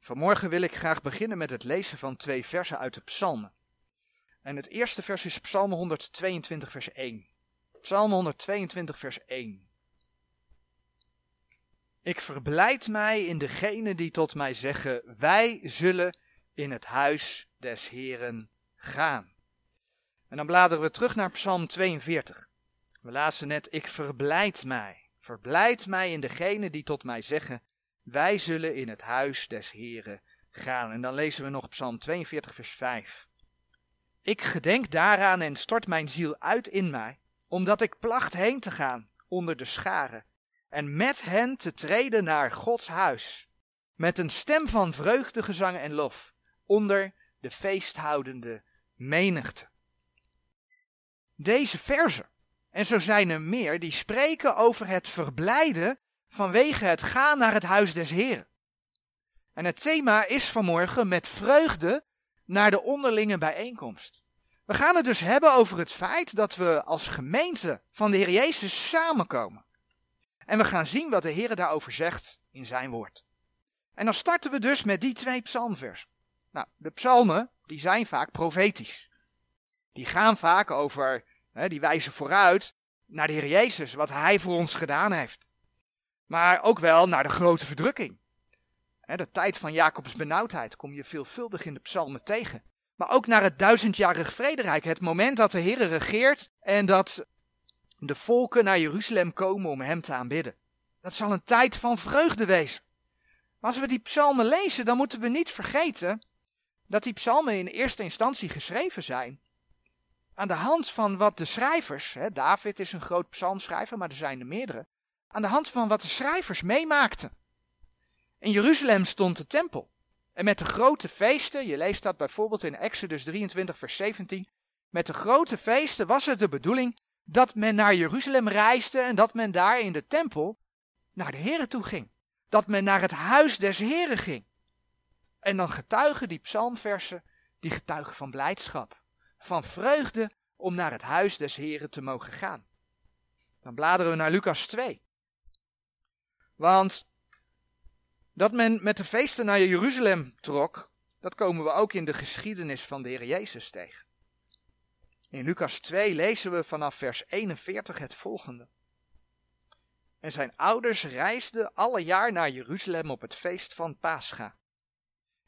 Vanmorgen wil ik graag beginnen met het lezen van twee versen uit de Psalmen. En het eerste vers is Psalm 122, vers 1. Psalm 122, vers 1. Ik verblijd mij in degenen die tot mij zeggen: Wij zullen in het huis des Heren gaan. En dan bladeren we terug naar Psalm 42. We lazen net: Ik verblijd mij. Verblijd mij in degenen die tot mij zeggen: Wij zullen in het huis des Heren gaan. En dan lezen we nog Psalm 42, vers 5. Ik gedenk daaraan en stort mijn ziel uit in mij, omdat ik placht heen te gaan onder de scharen en met hen te treden naar Gods huis, met een stem van vreugdegezang en lof, onder de feesthoudende menigte. Deze verzen, en zo zijn er meer, die spreken over het verblijden vanwege het gaan naar het huis des Heren. En het thema is vanmorgen met vreugde naar de onderlinge bijeenkomst. We gaan het dus hebben over het feit dat we als gemeente van de Heer Jezus samenkomen. En we gaan zien wat de Heer daarover zegt in zijn woord. En dan starten we dus met die twee psalmversen. Nou, de psalmen, die zijn vaak profetisch. Die gaan vaak over, hè, die wijzen vooruit naar de Heer Jezus, wat Hij voor ons gedaan heeft. Maar ook wel naar de grote verdrukking. De tijd van Jacobs benauwdheid kom je veelvuldig in de psalmen tegen. Maar ook naar het duizendjarig vrederijk, het moment dat de Heer regeert en dat de volken naar Jeruzalem komen om hem te aanbidden. Dat zal een tijd van vreugde wezen. Maar als we die psalmen lezen, dan moeten we niet vergeten dat die psalmen in eerste instantie geschreven zijn aan de hand van wat de schrijvers, David is een groot psalmschrijver, maar er zijn er meerdere, aan de hand van wat de schrijvers meemaakten. In Jeruzalem stond de tempel. En met de grote feesten, je leest dat bijvoorbeeld in Exodus 23, vers 17, met de grote feesten was het de bedoeling dat men naar Jeruzalem reisde en dat men daar in de tempel naar de Here toe ging. Dat men naar het huis des Heren ging. En dan getuigen die psalmversen, die getuigen van blijdschap, van vreugde om naar het huis des Heren te mogen gaan. Dan bladeren we naar Lucas 2. Want dat men met de feesten naar Jeruzalem trok, dat komen we ook in de geschiedenis van de Heer Jezus tegen. In Lucas 2 lezen we vanaf vers 41 het volgende. En zijn ouders reisden alle jaar naar Jeruzalem op het feest van Pascha.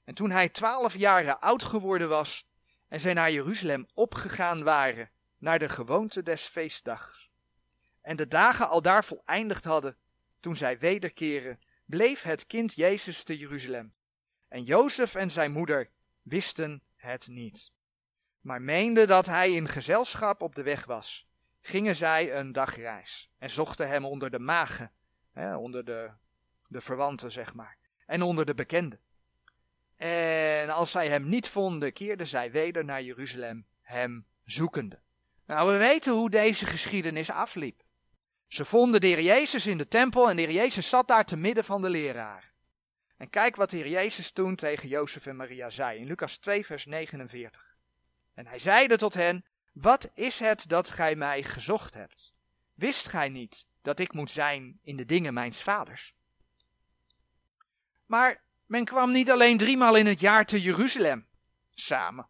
En toen hij twaalf jaren oud geworden was en zij naar Jeruzalem opgegaan waren, naar de gewoonte des feestdags, en de dagen al daar voleindigd hadden, toen zij wederkeren, bleef het kind Jezus te Jeruzalem. En Jozef en zijn moeder wisten het niet maar meende dat hij in gezelschap op de weg was, gingen zij een dagreis en zochten hem onder de magen, hè, onder de, de verwanten zeg maar, en onder de bekenden. En als zij hem niet vonden, keerden zij weder naar Jeruzalem, hem zoekende. Nou, we weten hoe deze geschiedenis afliep. Ze vonden de Jezus in de tempel en de Heer Jezus zat daar te midden van de leraar. En kijk wat de Heer Jezus toen tegen Jozef en Maria zei in Lucas 2, vers 49. En hij zeide tot hen, wat is het dat gij mij gezocht hebt? Wist gij niet dat ik moet zijn in de dingen mijns vaders? Maar men kwam niet alleen driemaal in het jaar te Jeruzalem samen.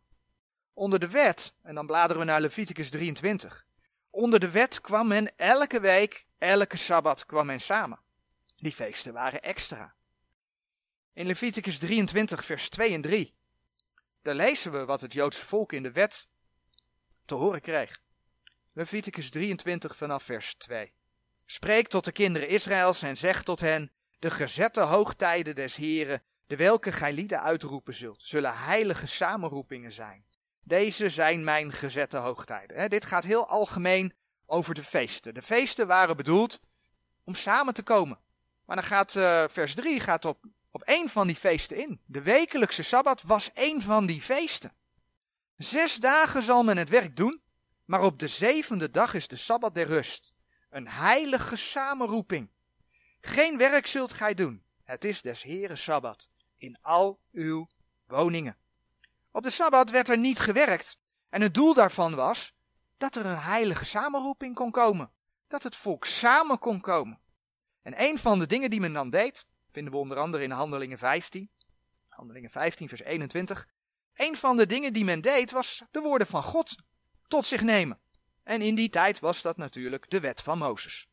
Onder de wet, en dan bladeren we naar Leviticus 23. Onder de wet kwam men elke week, elke sabbat kwam men samen. Die feesten waren extra. In Leviticus 23, vers 2 en 3 daar lezen we wat het Joodse volk in de wet te horen kreeg. Leviticus 23 vanaf vers 2. Spreek tot de kinderen Israëls en zeg tot hen, de gezette hoogtijden des Heren, de welke gij lieden uitroepen zult, zullen heilige samenroepingen zijn. Deze zijn mijn gezette hoogtijden. dit gaat heel algemeen over de feesten. De feesten waren bedoeld om samen te komen. Maar dan gaat uh, vers 3 gaat op op één van die feesten in. De wekelijkse sabbat was één van die feesten. Zes dagen zal men het werk doen, maar op de zevende dag is de sabbat der rust. Een heilige samenroeping. Geen werk zult gij doen. Het is des Heren sabbat in al uw woningen. Op de sabbat werd er niet gewerkt. En het doel daarvan was dat er een heilige samenroeping kon komen. Dat het volk samen kon komen. En een van de dingen die men dan deed, vinden we onder andere in Handelingen 15. Handelingen 15, vers 21. Een van de dingen die men deed was de woorden van God tot zich nemen. En in die tijd was dat natuurlijk de wet van Mozes.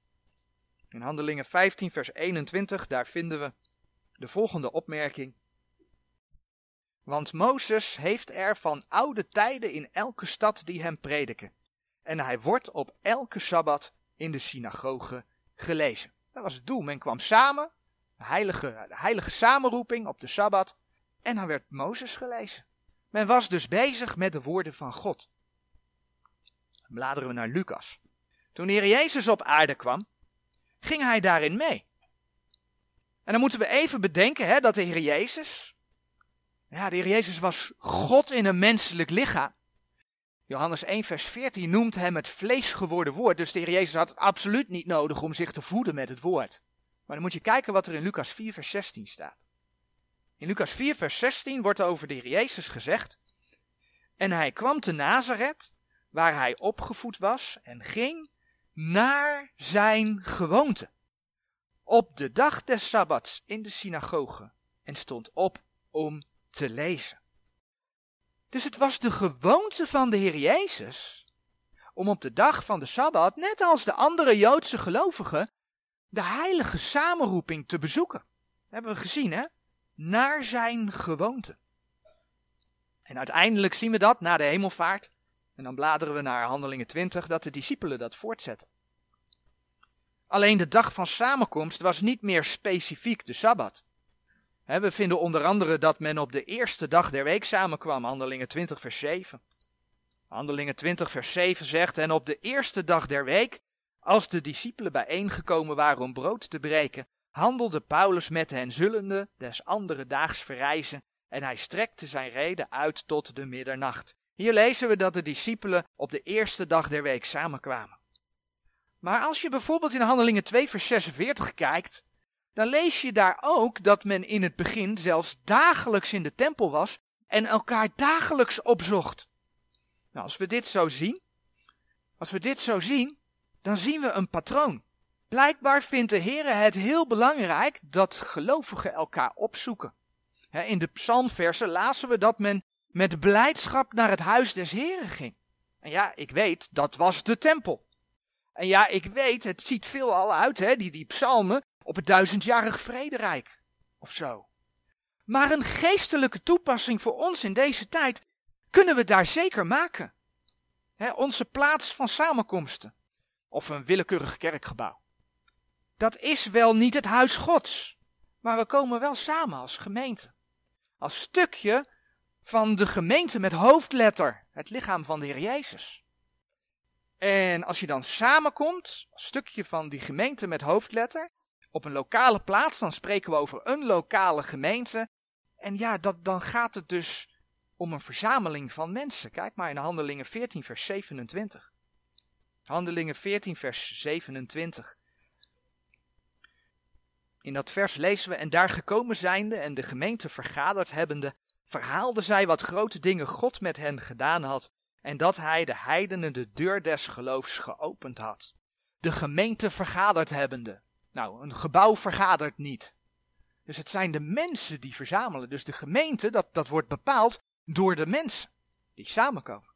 In Handelingen 15, vers 21, daar vinden we de volgende opmerking. Want Mozes heeft er van oude tijden in elke stad die hem prediken. En hij wordt op elke sabbat in de synagoge gelezen. Dat was het doel. Men kwam samen, de heilige, de heilige samenroeping op de sabbat, en dan werd Mozes gelezen. Men was dus bezig met de woorden van God. Bladeren we naar Lucas. Toen de Heer Jezus op aarde kwam, ging hij daarin mee. En dan moeten we even bedenken hè, dat de Heer Jezus, ja, de Heer Jezus was God in een menselijk lichaam. Johannes 1, vers 14 noemt hem het vlees geworden woord. Dus de Heer Jezus had het absoluut niet nodig om zich te voeden met het woord. Maar dan moet je kijken wat er in Lucas 4, vers 16 staat. In Lucas 4, vers 16 wordt over de Heer Jezus gezegd. En hij kwam te Nazareth, waar hij opgevoed was, en ging naar zijn gewoonte. Op de dag des Sabbats in de synagoge en stond op om te lezen. Dus het was de gewoonte van de Heer Jezus om op de dag van de Sabbat, net als de andere Joodse gelovigen, de heilige samenroeping te bezoeken. Dat hebben we gezien, hè? Naar zijn gewoonte. En uiteindelijk zien we dat na de hemelvaart. En dan bladeren we naar Handelingen 20, dat de discipelen dat voortzetten. Alleen de dag van samenkomst was niet meer specifiek de Sabbat. We vinden onder andere dat men op de eerste dag der week samenkwam, Handelingen 20 vers 7. Handelingen 20 vers 7 zegt, en op de eerste dag der week, als de discipelen bijeengekomen waren om brood te breken, handelde Paulus met hen zullende des andere daags verrijzen, en hij strekte zijn reden uit tot de middernacht. Hier lezen we dat de discipelen op de eerste dag der week samenkwamen. Maar als je bijvoorbeeld in Handelingen 2 vers 46 kijkt, dan lees je daar ook dat men in het begin zelfs dagelijks in de tempel was en elkaar dagelijks opzocht. Nou, als we dit zo zien, als we dit zo zien, dan zien we een patroon. Blijkbaar vindt de Heer het heel belangrijk dat gelovigen elkaar opzoeken. In de psalmversen lazen we dat men met blijdschap naar het huis des Heren ging. En ja, ik weet, dat was de tempel. En ja, ik weet, het ziet veel al uit, hè, die, die psalmen, op het duizendjarig vrederijk of zo. Maar een geestelijke toepassing voor ons in deze tijd kunnen we daar zeker maken. onze plaats van samenkomsten of een willekeurig kerkgebouw. Dat is wel niet het huis Gods, maar we komen wel samen als gemeente. Als stukje van de gemeente met hoofdletter, het lichaam van de Heer Jezus. En als je dan samenkomt, als stukje van die gemeente met hoofdletter, op een lokale plaats, dan spreken we over een lokale gemeente. En ja, dat, dan gaat het dus om een verzameling van mensen. Kijk maar in Handelingen 14, vers 27. Handelingen 14, vers 27. In dat vers lezen we, en daar gekomen zijnde en de gemeente vergaderd hebbende, verhaalde zij wat grote dingen God met hen gedaan had, en dat hij de heidenen de deur des geloofs geopend had. De gemeente vergaderd hebbende. Nou, een gebouw vergadert niet. Dus het zijn de mensen die verzamelen. Dus de gemeente, dat, dat wordt bepaald door de mensen die samenkomen.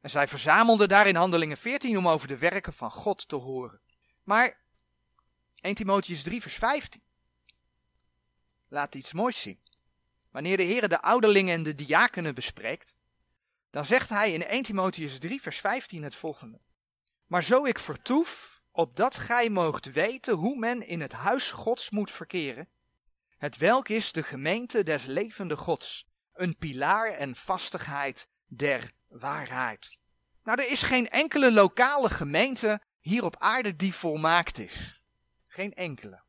En zij verzamelden daar in Handelingen 14 om over de werken van God te horen. Maar 1 Timotheus 3 vers 15 laat iets moois zien. Wanneer de Heer de ouderlingen en de diakenen bespreekt, dan zegt hij in 1 Timotheus 3 vers 15 het volgende. Maar zo ik vertoef opdat gij moogt weten hoe men in het huis Gods moet verkeren, het welk is de gemeente des levende Gods, een pilaar en vastigheid der waarheid. Nou, er is geen enkele lokale gemeente hier op aarde die volmaakt is. Geen enkele.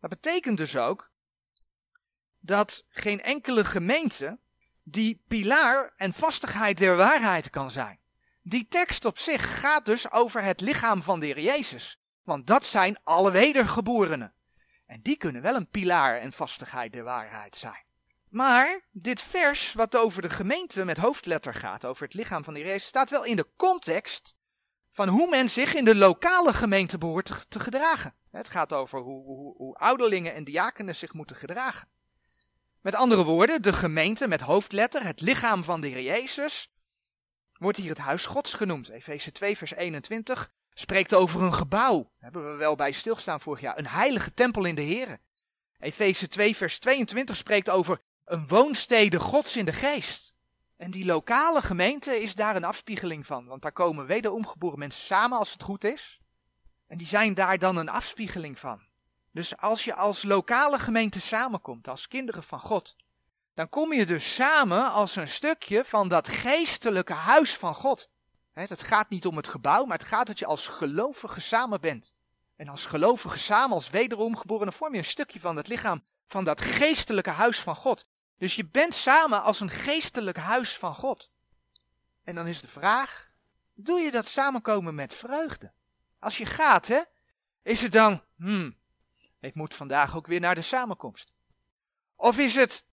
Dat betekent dus ook dat geen enkele gemeente die pilaar en vastigheid der waarheid kan zijn. Die tekst op zich gaat dus over het lichaam van de Heer Jezus. Want dat zijn alle wedergeborenen. En die kunnen wel een pilaar en vastigheid der waarheid zijn. Maar dit vers, wat over de gemeente met hoofdletter gaat, over het lichaam van de Heer Jezus, staat wel in de context van hoe men zich in de lokale gemeente behoort te gedragen. Het gaat over hoe, hoe, hoe ouderlingen en diakenen zich moeten gedragen. Met andere woorden, de gemeente met hoofdletter, het lichaam van de Heer Jezus, wordt hier het huis Gods genoemd. Efeze 2, vers 21 spreekt over een gebouw. hebben we wel bij stilgestaan vorig jaar. Een heilige tempel in de Heer. Efeze 2, vers 22 spreekt over een woonstede Gods in de geest. En die lokale gemeente is daar een afspiegeling van. Want daar komen wederom geboren mensen samen als het goed is. En die zijn daar dan een afspiegeling van. Dus als je als lokale gemeente samenkomt, als kinderen van God, dan kom je dus samen als een stukje van dat geestelijke huis van God. Het gaat niet om het gebouw, maar het gaat dat je als gelovige samen bent. En als gelovige samen, als wederom geboren, vorm je een stukje van het lichaam van dat geestelijke huis van God. Dus je bent samen als een geestelijk huis van God. En dan is de vraag, doe je dat samenkomen met vreugde? Als je gaat, hè, is het dan, hmm, ik moet vandaag ook weer naar de samenkomst. Of is het,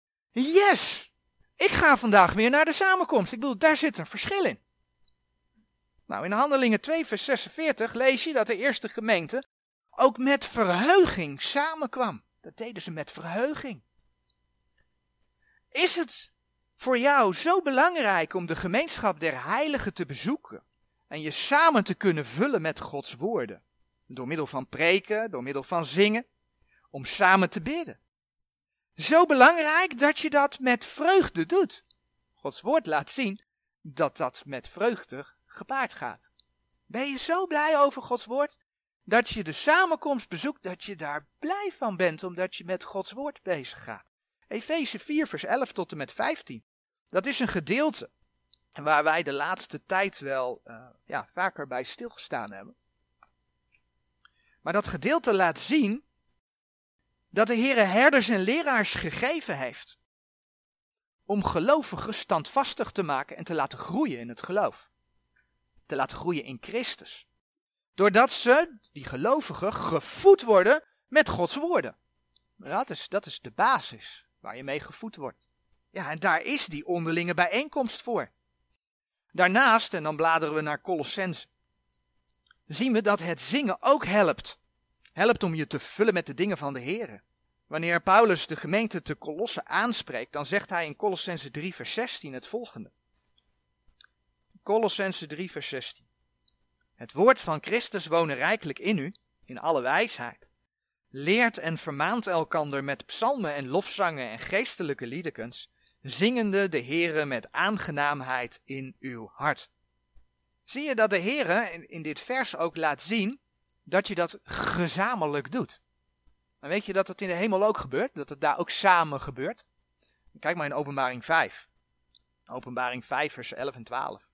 yes, ik ga vandaag weer naar de samenkomst. Ik bedoel, daar zit een verschil in. Nou, in Handelingen 2, vers 46 lees je dat de eerste gemeente ook met verheuging samenkwam. Dat deden ze met verheuging. Is het voor jou zo belangrijk om de gemeenschap der heiligen te bezoeken en je samen te kunnen vullen met Gods woorden? Door middel van preken, door middel van zingen, om samen te bidden. Zo belangrijk dat je dat met vreugde doet. Gods woord laat zien dat dat met vreugde gepaard gaat. Ben je zo blij over Gods woord dat je de samenkomst bezoekt, dat je daar blij van bent omdat je met Gods woord bezig gaat? Efeze 4, vers 11 tot en met 15. Dat is een gedeelte waar wij de laatste tijd wel uh, ja, vaker bij stilgestaan hebben. Maar dat gedeelte laat zien dat de Heere herders en leraars gegeven heeft om gelovigen standvastig te maken en te laten groeien in het geloof. Te laten groeien in Christus. Doordat ze, die gelovigen, gevoed worden met Gods woorden. Dat is, dat is de basis waar je mee gevoed wordt. Ja, en daar is die onderlinge bijeenkomst voor. Daarnaast, en dan bladeren we naar Colossense, zien we dat het zingen ook helpt. Helpt om je te vullen met de dingen van de Heer. Wanneer Paulus de gemeente te Colosse aanspreekt, dan zegt hij in Colossense 3 vers 16 het volgende. Colossense 3 vers 16. Het woord van Christus wonen rijkelijk in u, in alle wijsheid. Leert en vermaant elkander met psalmen en lofzangen en geestelijke liedekens, zingende de Heere met aangenaamheid in uw hart. Zie je dat de Heere in dit vers ook laat zien dat je dat gezamenlijk doet. En weet je dat het in de hemel ook gebeurt? Dat het daar ook samen gebeurt? Kijk maar in openbaring 5. Openbaring 5 vers 11 en 12.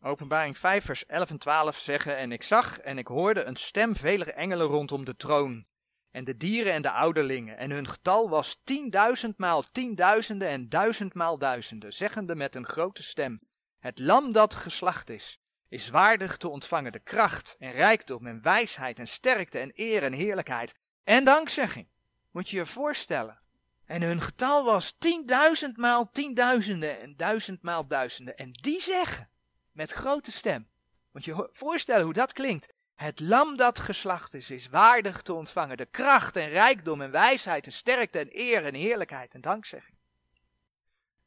Openbaring 5 vers 11 en 12 zeggen En ik zag en ik hoorde een stem veler engelen rondom de troon en de dieren en de ouderlingen, en hun getal was tienduizendmaal tienduizenden en duizendmaal duizenden, zeggende met een grote stem, het lam dat geslacht is, is waardig te ontvangen de kracht en rijkdom en wijsheid en sterkte en eer en heerlijkheid en dankzegging. Moet je je voorstellen. En hun getal was tienduizendmaal tienduizenden en duizendmaal duizenden. En die zeggen, met grote stem, moet je je voorstellen hoe dat klinkt. Het lam dat geslacht is, is waardig te ontvangen de kracht en rijkdom en wijsheid en sterkte en eer en heerlijkheid en dankzegging.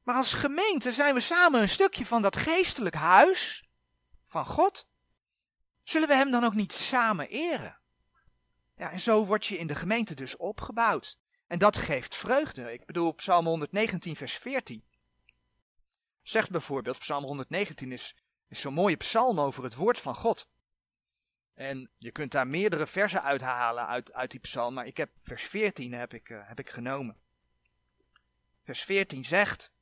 Maar als gemeente zijn we samen een stukje van dat geestelijk huis van God. Zullen we hem dan ook niet samen eren? Ja, en zo word je in de gemeente dus opgebouwd. En dat geeft vreugde. Ik bedoel, Psalm 119, vers 14. Zegt bijvoorbeeld, Psalm 119 is, zo'n mooie psalm over het woord van God. En je kunt daar meerdere versen uithalen uit, uit die psalm, maar ik heb vers 14 heb ik, uh, heb ik genomen. Vers 14 zegt,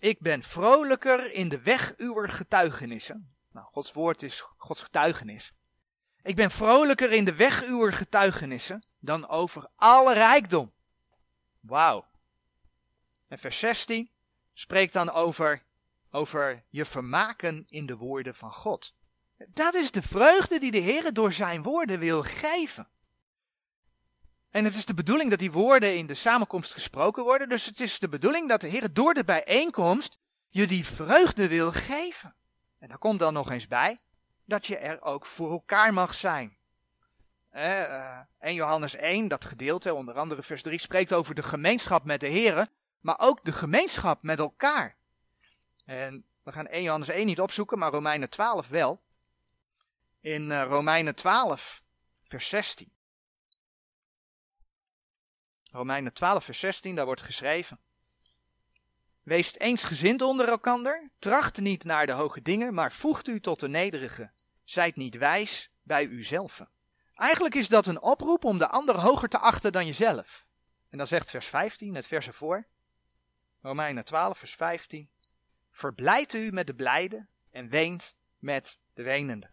Ik ben vrolijker in de weg uwer getuigenissen. Nou, Gods woord is Gods getuigenis. Ik ben vrolijker in de weg uwer getuigenissen dan over alle rijkdom. Wauw. En vers 16 spreekt dan over, over je vermaken in de woorden van God. Dat is de vreugde die de Heer door zijn woorden wil geven. En het is de bedoeling dat die woorden in de samenkomst gesproken worden. Dus het is de bedoeling dat de Heer door de bijeenkomst je die vreugde wil geven. En daar komt dan nog eens bij dat je er ook voor elkaar mag zijn. Eh, uh, 1 Johannes 1, dat gedeelte, onder andere vers 3, spreekt over de gemeenschap met de Here, maar ook de gemeenschap met elkaar. En we gaan 1 Johannes 1 niet opzoeken, maar Romeinen 12 wel. In uh, Romeinen 12, vers 16. Romeinen 12, vers 16, daar wordt geschreven. Wees eensgezind onder elkander, tracht niet naar de hoge dingen, maar voegt u tot de nederige. Zijt niet wijs bij uzelf. Eigenlijk is dat een oproep om de ander hoger te achten dan jezelf. En dan zegt vers 15, het vers ervoor, Romeinen 12, vers 15. Verblijdt u met de blijden en weent met de wenende.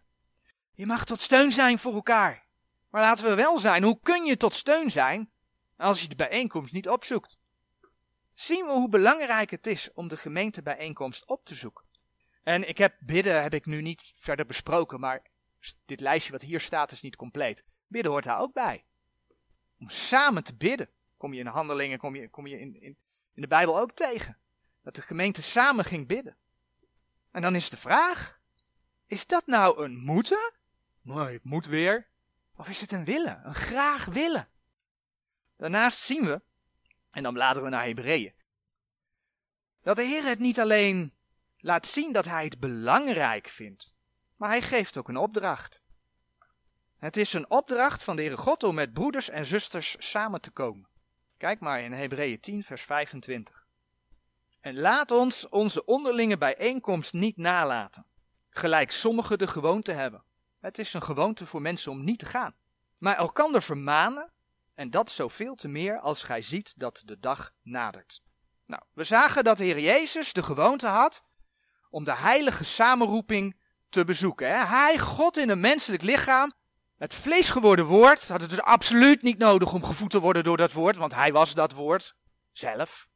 Je mag tot steun zijn voor elkaar. Maar laten we wel zijn, hoe kun je tot steun zijn als je de bijeenkomst niet opzoekt? Zien we hoe belangrijk het is om de gemeentebijeenkomst op te zoeken. En ik heb bidden, heb ik nu niet verder besproken, maar dit lijstje wat hier staat is niet compleet. Bidden hoort daar ook bij. Om samen te bidden. Kom je in de handelingen, kom je, kom je in, in, in de Bijbel ook tegen. Dat de gemeente samen ging bidden. En dan is de vraag, is dat nou een moeten? Nee, het moet weer. Of is het een willen, een graag willen? Daarnaast zien we, en dan bladeren we naar Hebreeën, dat de Heer het niet alleen laat zien dat hij het belangrijk vindt, maar hij geeft ook een opdracht. Het is een opdracht van de Heere God om met broeders en zusters samen te komen. Kijk maar in Hebreeën 10, vers 25. En laat ons onze onderlinge bijeenkomst niet nalaten, gelijk sommigen de gewoonte hebben. Het is een gewoonte voor mensen om niet te gaan, maar elkander vermanen, en dat zoveel te meer als gij ziet dat de dag nadert. Nou, we zagen dat de Heer Jezus de gewoonte had om de heilige samenroeping te bezoeken. Hè? Hij, God in een menselijk lichaam, het vlees geworden woord, had het dus absoluut niet nodig om gevoed te worden door dat woord, want hij was dat woord zelf.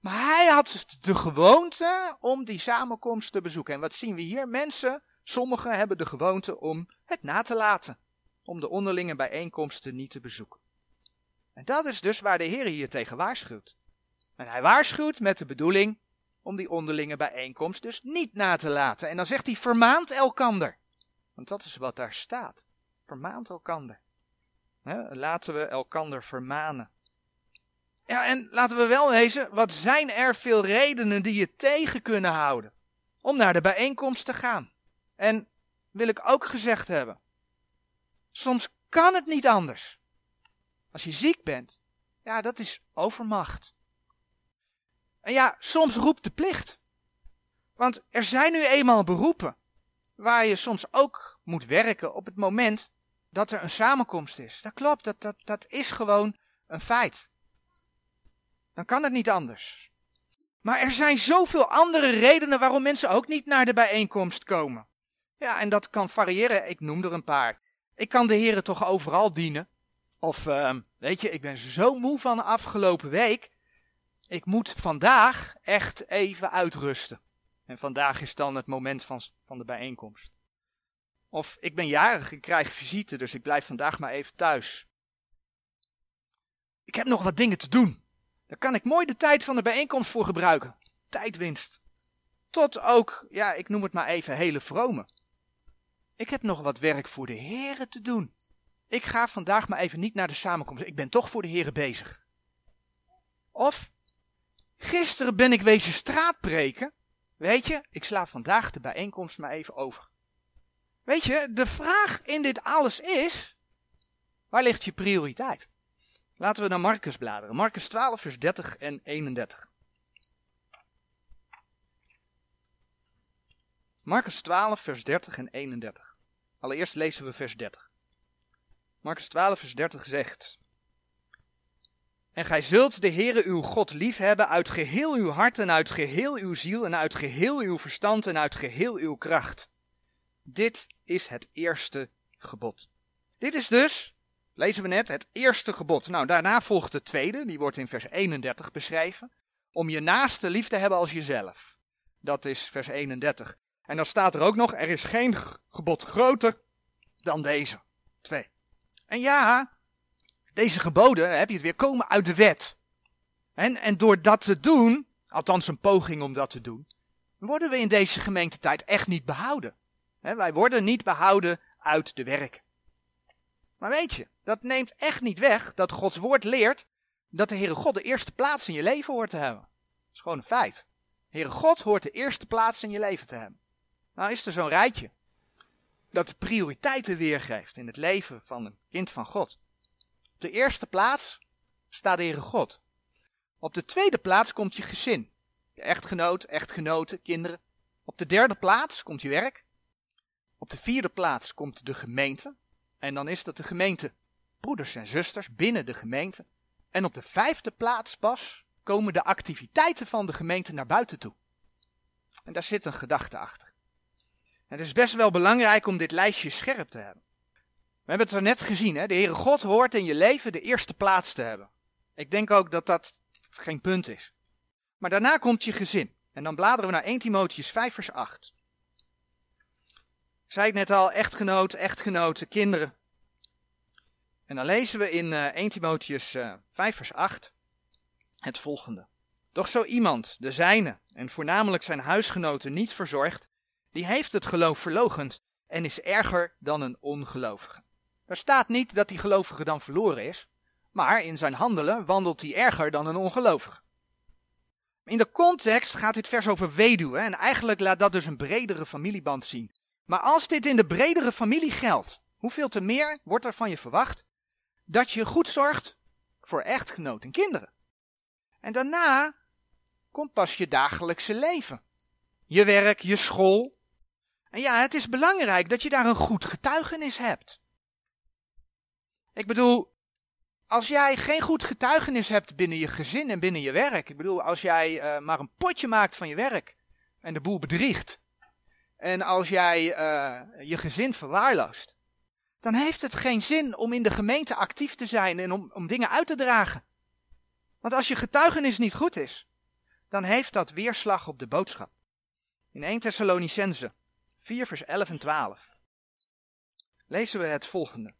Maar hij had de gewoonte om die samenkomst te bezoeken. En wat zien we hier? Mensen, sommigen hebben de gewoonte om het na te laten. Om de onderlinge bijeenkomsten niet te bezoeken. En dat is dus waar de Heer hier tegen waarschuwt. En hij waarschuwt met de bedoeling om die onderlinge bijeenkomst dus niet na te laten. En dan zegt hij, vermaant elkander. Want dat is wat daar staat. Vermaant elkander. laten we elkander vermanen. Ja, en laten we wel wezen, wat zijn er veel redenen die je tegen kunnen houden om naar de bijeenkomst te gaan? En wil ik ook gezegd hebben, soms kan het niet anders. Als je ziek bent, ja, dat is overmacht. En ja, soms roept de plicht. Want er zijn nu eenmaal beroepen waar je soms ook moet werken op het moment dat er een samenkomst is. Dat klopt, dat, dat, dat is gewoon een feit. Dan kan het niet anders. Maar er zijn zoveel andere redenen waarom mensen ook niet naar de bijeenkomst komen. Ja, en dat kan variëren. Ik noem er een paar. Ik kan de heren toch overal dienen. Of, uh, weet je, ik ben zo moe van de afgelopen week ik moet vandaag echt even uitrusten. En vandaag is dan het moment van, van de bijeenkomst. Of ik ben jarig, ik krijg visite, dus ik blijf vandaag maar even thuis. Ik heb nog wat dingen te doen. Daar kan ik mooi de tijd van de bijeenkomst voor gebruiken. Tijdwinst. Tot ook, ja, ik noem het maar even hele vrome. Ik heb nog wat werk voor de heren te doen. Ik ga vandaag maar even niet naar de samenkomst. Ik ben toch voor de heren bezig. Of Gisteren ben ik wezen straatpreken. Weet je, ik sla vandaag de bijeenkomst maar even over. Weet je, de vraag in dit alles is: waar ligt je prioriteit? Laten we naar Marcus bladeren. Marcus 12, vers 30 en 31. Marcus 12, vers 30 en 31. Allereerst lezen we vers 30. Marcus 12, vers 30 zegt: en gij zult de Heere uw God liefhebben uit geheel uw hart en uit geheel uw ziel en uit geheel uw verstand en uit geheel uw kracht. Dit is het eerste gebod. Dit is dus, lezen we net, het eerste gebod. Nou, daarna volgt de tweede, die wordt in vers 31 beschreven. Om je naaste lief te hebben als jezelf. Dat is vers 31. En dan staat er ook nog, er is geen gebod groter dan deze. Twee. En ja, deze geboden, heb je het weer, komen uit de wet. En, en door dat te doen, althans een poging om dat te doen, worden we in deze gemeentetijd echt niet behouden. wij worden niet behouden uit de werk. Maar weet je, Dat neemt echt niet weg dat Gods woord leert dat de Heere God de eerste plaats in je leven hoort te hebben. Dat is gewoon een feit. Heere God hoort de eerste plaats in je leven te hebben. Nou is er zo'n rijtje dat de prioriteiten weergeeft in het leven van een kind van God. Op de eerste plaats staat de Heere God. Op de tweede plaats komt je gezin. Je echtgenoot, echtgenoten, kinderen. Op de derde plaats komt je werk. Op de vierde plaats komt de gemeente. En dan is dat de gemeente broeders en zusters binnen de gemeente. En op de vijfde plaats pas komen de activiteiten van de gemeente naar buiten toe. En daar zit een gedachte achter. Het is best wel belangrijk om dit lijstje scherp te hebben. We hebben het er net gezien, hè? de Heere God hoort in je leven de eerste plaats te hebben. Ik denk ook dat dat geen punt is. Maar daarna komt je gezin. En dan bladeren we naar 1 Timotheus 5 vers 8. Ik zei het net al, echtgenoot, echtgenoten, kinderen. En dan lezen we in uh, eh, 1 Timotheus uh, eh, 5 vers 8 het volgende. Doch zo iemand, de zijne, en voornamelijk zijn huisgenoten niet verzorgt, die heeft het geloof verlogend en is erger dan een ongelovige. Er staat niet dat die gelovige dan verloren is, maar in zijn handelen wandelt hij erger dan een ongelovige. In de context gaat dit vers over weduwen en eigenlijk laat dat dus een bredere familieband zien. Maar als dit in de bredere familie geldt, hoeveel te meer wordt er van je verwacht dat je goed zorgt voor echtgenoot en kinderen. En daarna komt pas je dagelijkse leven. Je werk, je school. En ja, het is belangrijk dat je daar een goed getuigenis hebt. Ik bedoel, als jij geen goed getuigenis hebt binnen je gezin en binnen je werk. Ik bedoel, als jij uh, maar een potje maakt van je werk en de boel bedriegt. En als jij uh, je gezin verwaarloost. Dan heeft het geen zin om in de gemeente actief te zijn en om, om dingen uit te dragen. Want als je getuigenis niet goed is, dan heeft dat weerslag op de boodschap. In 1 Thessalonicense 4 vers 11 en 12 lezen we het volgende.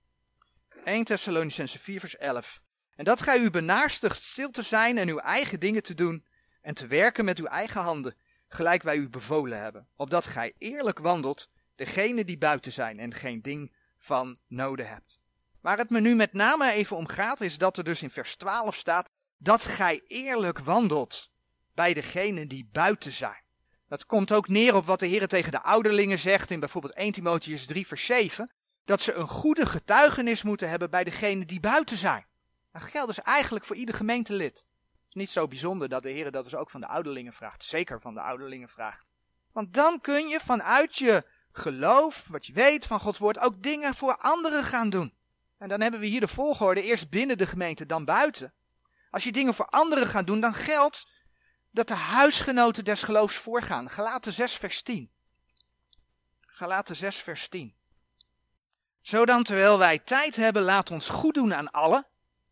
1 Thessalonicense 4 vers 11. En dat gij u benaarstigt stil te zijn en uw eigen dingen te doen en te werken met uw eigen handen, gelijk wij u bevolen hebben, opdat gij eerlijk wandelt, degene die buiten zijn en geen ding van noden hebt. Waar het me nu met name even om gaat, is dat er dus in vers 12 staat dat gij eerlijk wandelt bij degene die buiten zijn. Dat komt ook neer op wat de Heer tegen de ouderlingen zegt in bijvoorbeeld 1 Timotheus 3 vers 7, dat ze een goede getuigenis moeten hebben bij degene die buiten zijn. Dat geldt dus eigenlijk voor ieder gemeentelid. Het is niet zo bijzonder dat de Heer dat dus ook van de ouderlingen vraagt, zeker van de ouderlingen vraagt. Want dan kun je vanuit je geloof, wat je weet van Gods woord, ook dingen voor anderen gaan doen. En dan hebben we hier de volgorde, eerst binnen de gemeente, dan buiten. Als je dingen voor anderen gaat doen, dan geldt dat de huisgenoten des geloofs voorgaan. Galaten 6 vers 10. Galaten 6 vers 10. Zodan terwijl wij tijd hebben, laat ons goed doen aan alle,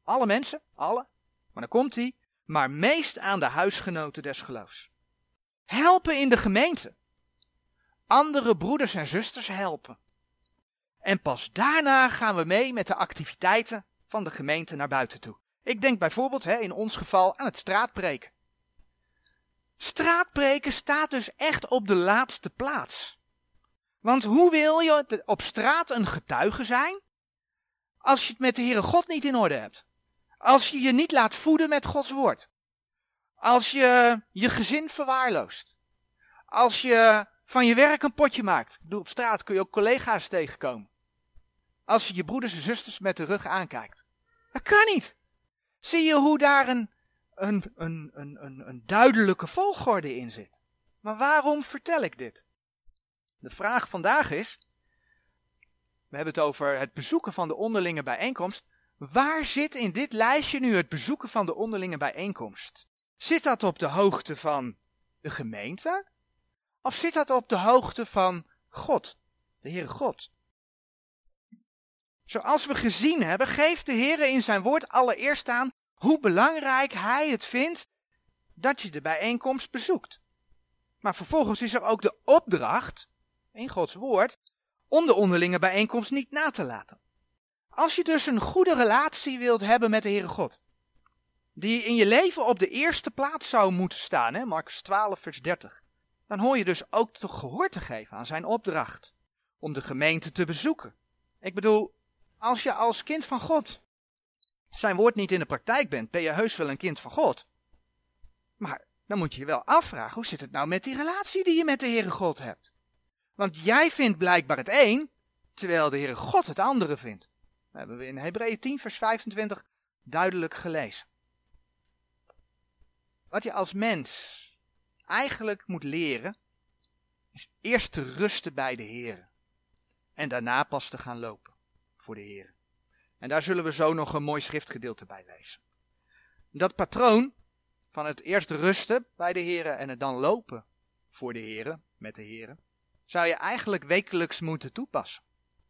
alle mensen, alle, maar dan komt hij, maar meest aan de huisgenoten des geloofs. Helpen in de gemeente. Andere broeders en zusters helpen. En pas daarna gaan we mee met de activiteiten van de gemeente naar buiten toe. Ik denk bijvoorbeeld hè, in ons geval aan het straatpreken. Straatpreken staat dus echt op de laatste plaats. Want hoe wil je op straat een getuige zijn als je het met de Heere God niet in orde hebt? Als je je niet laat voeden met Gods woord? Als je je gezin verwaarloost? Als je van je werk een potje maakt? Ik op straat kun je ook collega's tegenkomen. Als je je broeders en zusters met de rug aankijkt. Dat kan niet. Zie je hoe daar een, een, een, een, een, een duidelijke volgorde in zit? Maar waarom vertel ik dit? De vraag vandaag is, we hebben het over het bezoeken van de onderlinge bijeenkomst. Waar zit in dit lijstje nu het bezoeken van de onderlinge bijeenkomst? Zit dat op de hoogte van de gemeente? Of zit dat op de hoogte van God, de Heere God? Zoals we gezien hebben, geeft de Heer in zijn woord allereerst aan hoe belangrijk hij het vindt dat je de bijeenkomst bezoekt. Maar vervolgens is er ook de opdracht in Gods woord, om de onderlinge bijeenkomst niet na te laten. Als je dus een goede relatie wilt hebben met de Heere God, die in je leven op de eerste plaats zou moeten staan, hè, Marcus 12, vers 30, dan hoor je dus ook toch gehoor te geven aan zijn opdracht om de gemeente te bezoeken. Ik bedoel, Als je als kind van God zijn woord niet in de praktijk bent, ben je heus wel een kind van God. Maar dan moet je je wel afvragen, hoe zit het nou met die relatie die je met de Heere God hebt? Want jij vindt blijkbaar het een, terwijl de Heere God het andere vindt. Dat hebben we in Hebreeën 10 vers 25 duidelijk gelezen. Wat je als mens eigenlijk moet leren, is eerst te rusten bij de Heer. En daarna pas te gaan lopen voor de Heer. En daar zullen we zo nog een mooi schriftgedeelte bij lezen. Dat patroon van het eerst rusten bij de Heer en het dan lopen voor de Heer, met de Heer, zou je eigenlijk wekelijks moeten toepassen.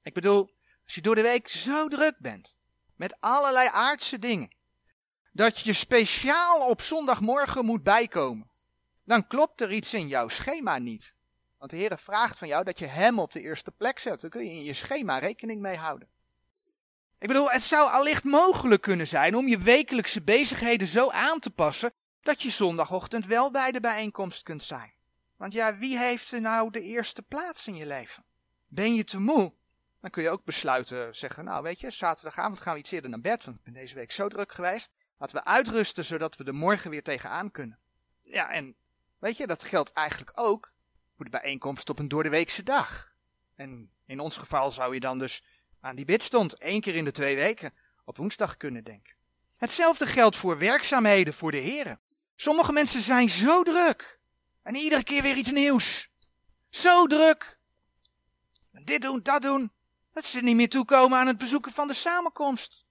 Ik bedoel, als je door de week zo druk bent, met allerlei aardse dingen, dat je speciaal op zondagmorgen moet bijkomen, dan klopt er iets in jouw schema niet. Want de Heer vraagt van jou dat je Hem op de eerste plek zet. Dan kun je in je schema rekening mee houden. Ik bedoel, het zou allicht mogelijk kunnen zijn om je wekelijkse bezigheden zo aan te passen dat je zondagochtend wel bij de bijeenkomst kunt zijn. Want ja, wie heeft er nou de eerste plaats in je leven? Ben je te moe? Dan kun je ook besluiten, zeggen, nou weet je, zaterdagavond gaan we iets eerder naar bed, want ik ben deze week zo druk geweest. Laten we uitrusten, zodat we er morgen weer tegenaan kunnen. Ja, en weet je, dat geldt eigenlijk ook voor de bijeenkomst op een doordeweekse dag. En in ons geval zou je dan dus aan die bidstond één keer in de twee weken op woensdag kunnen denken. Hetzelfde geldt voor werkzaamheden voor de heren. Sommige mensen zijn zo druk. En iedere keer weer iets nieuws. Zo druk. dit doen, dat doen. Dat ze niet meer toekomen aan het bezoeken van de samenkomst.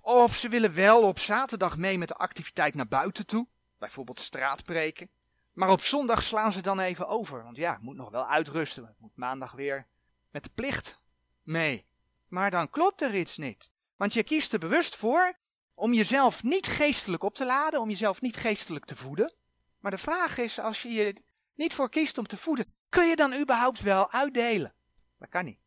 Of ze willen wel op zaterdag mee met de activiteit naar buiten toe. Bijvoorbeeld straatpreken. Maar op zondag slaan ze dan even over. Want ja, moet nog wel uitrusten. Moet maandag weer met de plicht mee. Maar dan klopt er iets niet. Want je kiest er bewust voor om jezelf niet geestelijk op te laden, om jezelf niet geestelijk te voeden. Maar de vraag is, als je je niet voor kiest om te voeden, kun je dan überhaupt wel uitdelen? Dat kan niet.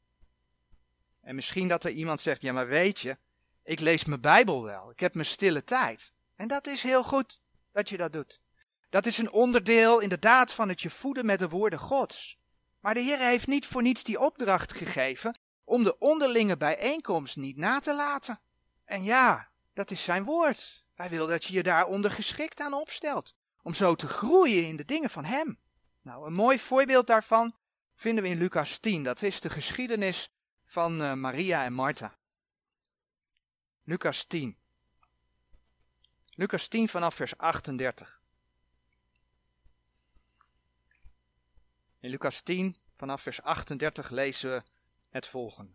En misschien dat er iemand zegt, ja maar weet je, ik lees mijn Bijbel wel, ik heb mijn stille tijd. En dat is heel goed dat je dat doet. Dat is een onderdeel inderdaad van het je voeden met de woorden Gods. Maar de Heer heeft niet voor niets die opdracht gegeven om de onderlinge bijeenkomst niet na te laten. En ja, dat is zijn woord. Hij wil dat je je daaronder geschikt aan opstelt, om zo te groeien in de dingen van Hem. Nou, een mooi voorbeeld daarvan vinden we in Lucas 10. Dat is de geschiedenis van uh, Maria en Martha. Lucas 10. Lucas 10 vanaf vers 38. In Lucas 10 vanaf vers 38 lezen we het volgende.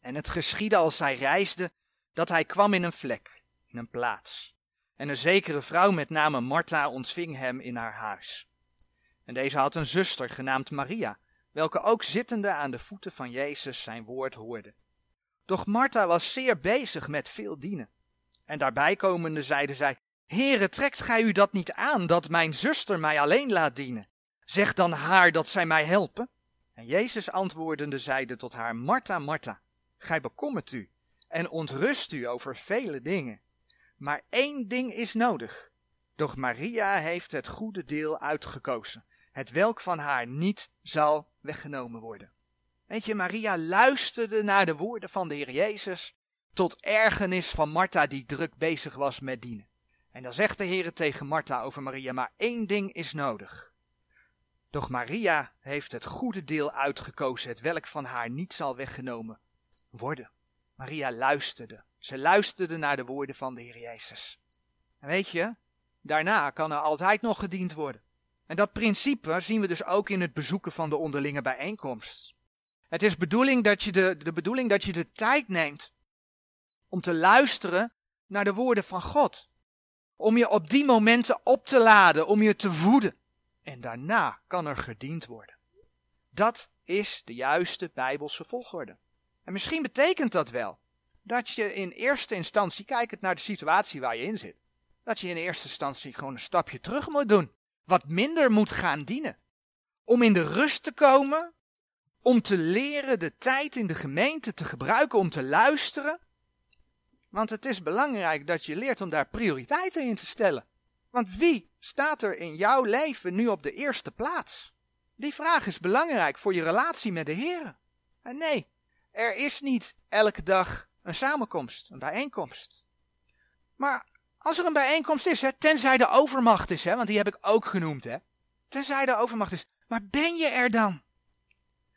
En het geschiedde als zij reisde, dat hij kwam in een vlek, in een plaats. En een zekere vrouw met name Martha ontving hem in haar huis. En deze had een zuster genaamd Maria, welke ook zittende aan de voeten van Jezus zijn woord hoorde. Doch Martha was zeer bezig met veel dienen. En daarbij komende zeide zij, Heere, trekt gij u dat niet aan, dat mijn zuster mij alleen laat dienen? Zeg dan haar dat zij mij helpen. En Jezus antwoordende zeide tot haar, Martha, Martha, gij bekommert u en ontrust u over vele dingen. Maar één ding is nodig. Doch Maria heeft het goede deel uitgekozen, het welk van haar niet zal weggenomen worden. Weet je, Maria luisterde naar de woorden van de Heer Jezus, tot ergernis van Martha die druk bezig was met dienen. En dan zegt de Heer tegen Martha over Maria, maar één ding is nodig. Doch Maria heeft het goede deel uitgekozen, het welk van haar niet zal weggenomen worden. Maria luisterde. Ze luisterde naar de woorden van de Heer Jezus. En weet je, daarna kan er altijd nog gediend worden. En dat principe zien we dus ook in het bezoeken van de onderlinge bijeenkomst. Het is bedoeling dat je de, de bedoeling dat je de tijd neemt om te luisteren naar de woorden van God. Om je op die momenten op te laden, om je te voeden en daarna kan er gediend worden. Dat is de juiste Bijbelse volgorde. En misschien betekent dat wel dat je in eerste instantie, kijkend naar de situatie waar je in zit, dat je in eerste instantie gewoon een stapje terug moet doen. Wat minder moet gaan dienen. Om in de rust te komen, om te leren de tijd in de gemeente te gebruiken om te luisteren. Want het is belangrijk dat je leert om daar prioriteiten in te stellen. Want wie staat er in jouw leven nu op de eerste plaats? Die vraag is belangrijk voor je relatie met de Heer. En nee, er is niet elke dag een samenkomst, een bijeenkomst. Maar als er een bijeenkomst is, hè, tenzij de overmacht is, hè, want die heb ik ook genoemd, hè. Tenzij de overmacht is. Maar ben je er dan?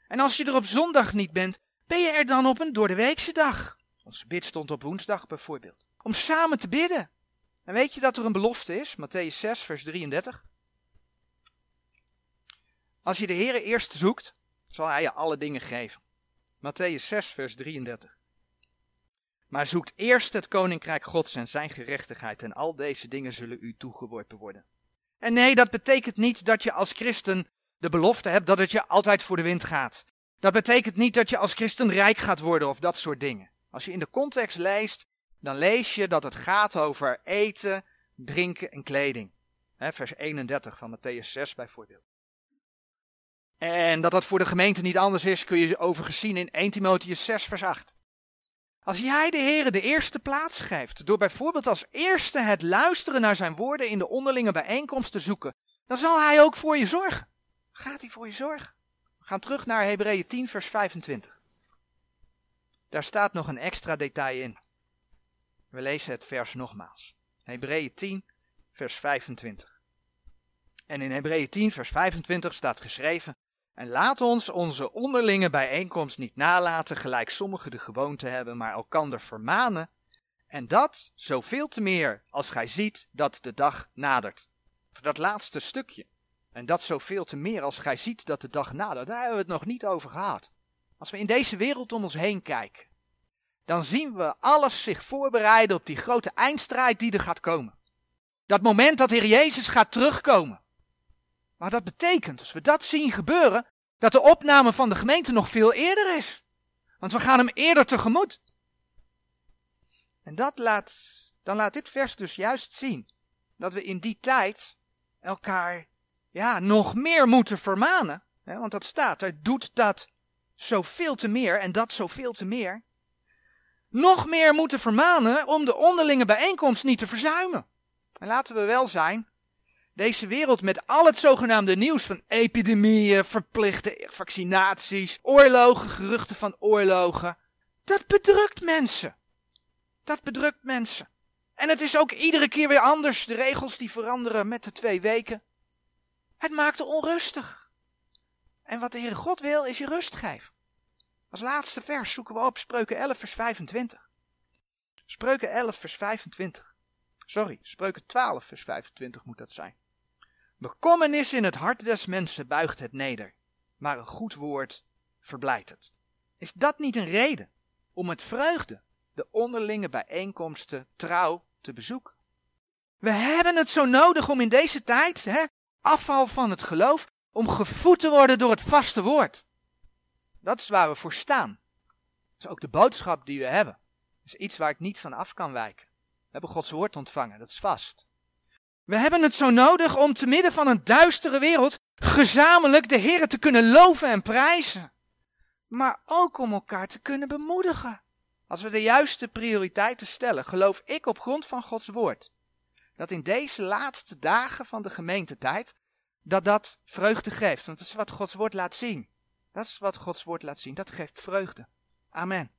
En als je er op zondag niet bent, ben je er dan op een doordeweekse dag? Onze bid stond op woensdag bijvoorbeeld. Om samen te bidden. En weet je dat er een belofte is? Matthäus 6, vers 33. Als je de Heer eerst zoekt, zal Hij je alle dingen geven. Matthäus 6, vers 33. Maar zoekt eerst het koninkrijk Gods en zijn gerechtigheid en al deze dingen zullen u toegeworpen worden. En nee, dat betekent niet dat je als christen de belofte hebt dat het je altijd voor de wind gaat. Dat betekent niet dat je als christen rijk gaat worden of dat soort dingen. Als je in de context leest, dan lees je dat het gaat over eten, drinken en kleding. vers 31 van Matthäus 6 bijvoorbeeld. En dat dat voor de gemeente niet anders is, kun je overigens zien in 1 Timotheus 6 vers 8. Als jij de Heer de eerste plaats geeft, door bijvoorbeeld als eerste het luisteren naar zijn woorden in de onderlinge bijeenkomst te zoeken, dan zal hij ook voor je zorgen. Gaat hij voor je zorgen? We gaan terug naar Hebreeën 10 vers 25. Daar staat nog een extra detail in. We lezen het vers nogmaals. Hebreeën 10 vers 25. En in Hebreeën 10 vers 25 staat geschreven: en laat ons onze onderlinge bijeenkomst niet nalaten, gelijk sommigen de gewoonte hebben, maar elkander vermanen. En dat zoveel te meer als gij ziet dat de dag nadert. Dat laatste stukje. En dat zoveel te meer als gij ziet dat de dag nadert. Daar hebben we het nog niet over gehad. Als we in deze wereld om ons heen kijken, dan zien we alles zich voorbereiden op die grote eindstrijd die er gaat komen. Dat moment dat Heer Jezus gaat terugkomen. Maar dat betekent, als we dat zien gebeuren, dat de opname van de gemeente nog veel eerder is. Want we gaan hem eerder tegemoet. En dat laat, dan laat dit vers dus juist zien dat we in die tijd elkaar ja, nog meer moeten vermanen. Hè, want dat staat er, doet dat zoveel te meer en dat zoveel te meer. Nog meer moeten vermanen om de onderlinge bijeenkomst niet te verzuimen. En laten we wel zijn, deze wereld met al het zogenaamde nieuws van epidemieën, verplichte vaccinaties, oorlogen, geruchten van oorlogen. Dat bedrukt mensen. Dat bedrukt mensen. En het is ook iedere keer weer anders. De regels die veranderen met de twee weken. Het maakt onrustig. En wat de Heere God wil, is je rust geven. Als laatste vers zoeken we op Spreuken 11, vers 25. Spreuken 11, vers 25. Sorry, Spreuken 12, vers 25 moet dat zijn. Bekommernis in het hart des mensen buigt het neder, maar een goed woord verblijdt het. Is dat niet een reden om met vreugde de onderlinge bijeenkomsten trouw te bezoeken? We hebben het zo nodig om in deze tijd, hè, afval van het geloof, om gevoed te worden door het vaste woord. Dat is waar we voor staan. Dat is ook de boodschap die we hebben. Dat is iets waar ik niet van af kan wijken. We hebben Gods woord ontvangen, dat is vast. We hebben het zo nodig om te midden van een duistere wereld gezamenlijk de Heer te kunnen loven en prijzen. Maar ook om elkaar te kunnen bemoedigen. Als we de juiste prioriteiten stellen, geloof ik op grond van Gods woord, dat in deze laatste dagen van de gemeentetijd, dat dat vreugde geeft. Want dat is wat Gods woord laat zien. Dat is wat Gods woord laat zien. Dat geeft vreugde. Amen.